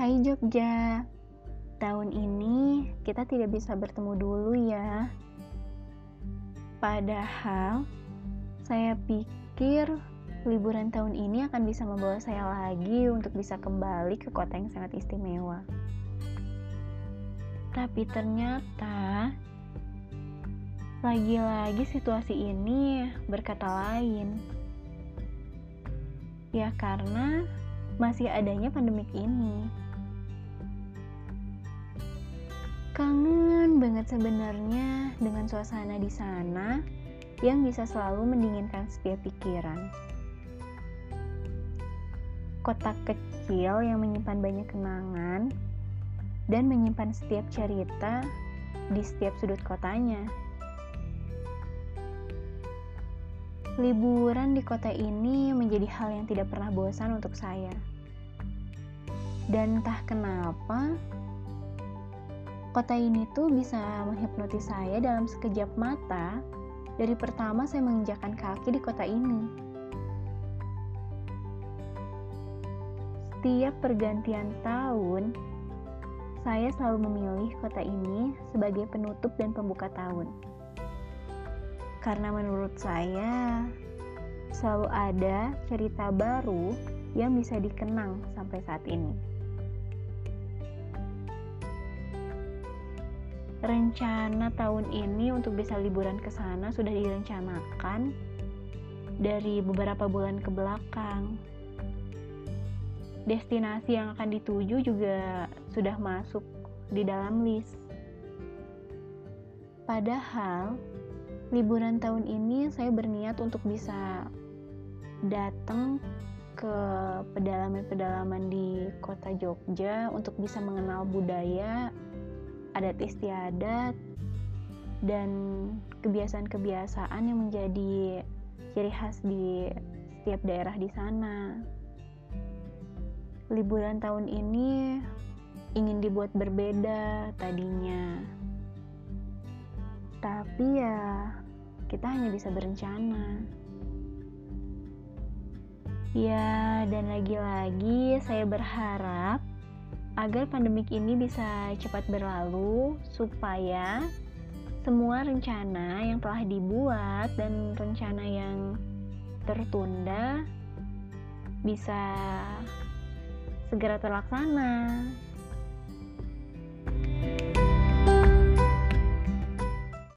Hai Jogja, tahun ini kita tidak bisa bertemu dulu ya. Padahal saya pikir liburan tahun ini akan bisa membawa saya lagi untuk bisa kembali ke kota yang sangat istimewa. Tapi ternyata lagi-lagi situasi ini berkata lain. Ya karena masih adanya pandemik ini. Kangen banget sebenarnya dengan suasana di sana yang bisa selalu mendinginkan setiap pikiran. Kota kecil yang menyimpan banyak kenangan dan menyimpan setiap cerita di setiap sudut kotanya. Liburan di kota ini menjadi hal yang tidak pernah bosan untuk saya. Dan entah kenapa, kota ini tuh bisa menghipnotis saya dalam sekejap mata dari pertama saya menginjakan kaki di kota ini. Setiap pergantian tahun, saya selalu memilih kota ini sebagai penutup dan pembuka tahun karena menurut saya selalu ada cerita baru yang bisa dikenang sampai saat ini. Rencana tahun ini untuk bisa liburan ke sana sudah direncanakan dari beberapa bulan ke belakang. Destinasi yang akan dituju juga sudah masuk di dalam list. Padahal liburan tahun ini saya berniat untuk bisa datang ke pedalaman-pedalaman di kota Jogja untuk bisa mengenal budaya, adat istiadat, dan kebiasaan-kebiasaan yang menjadi ciri khas di setiap daerah di sana. Liburan tahun ini ingin dibuat berbeda tadinya tapi ya, kita hanya bisa berencana. Ya, dan lagi-lagi saya berharap agar pandemik ini bisa cepat berlalu supaya semua rencana yang telah dibuat dan rencana yang tertunda bisa segera terlaksana.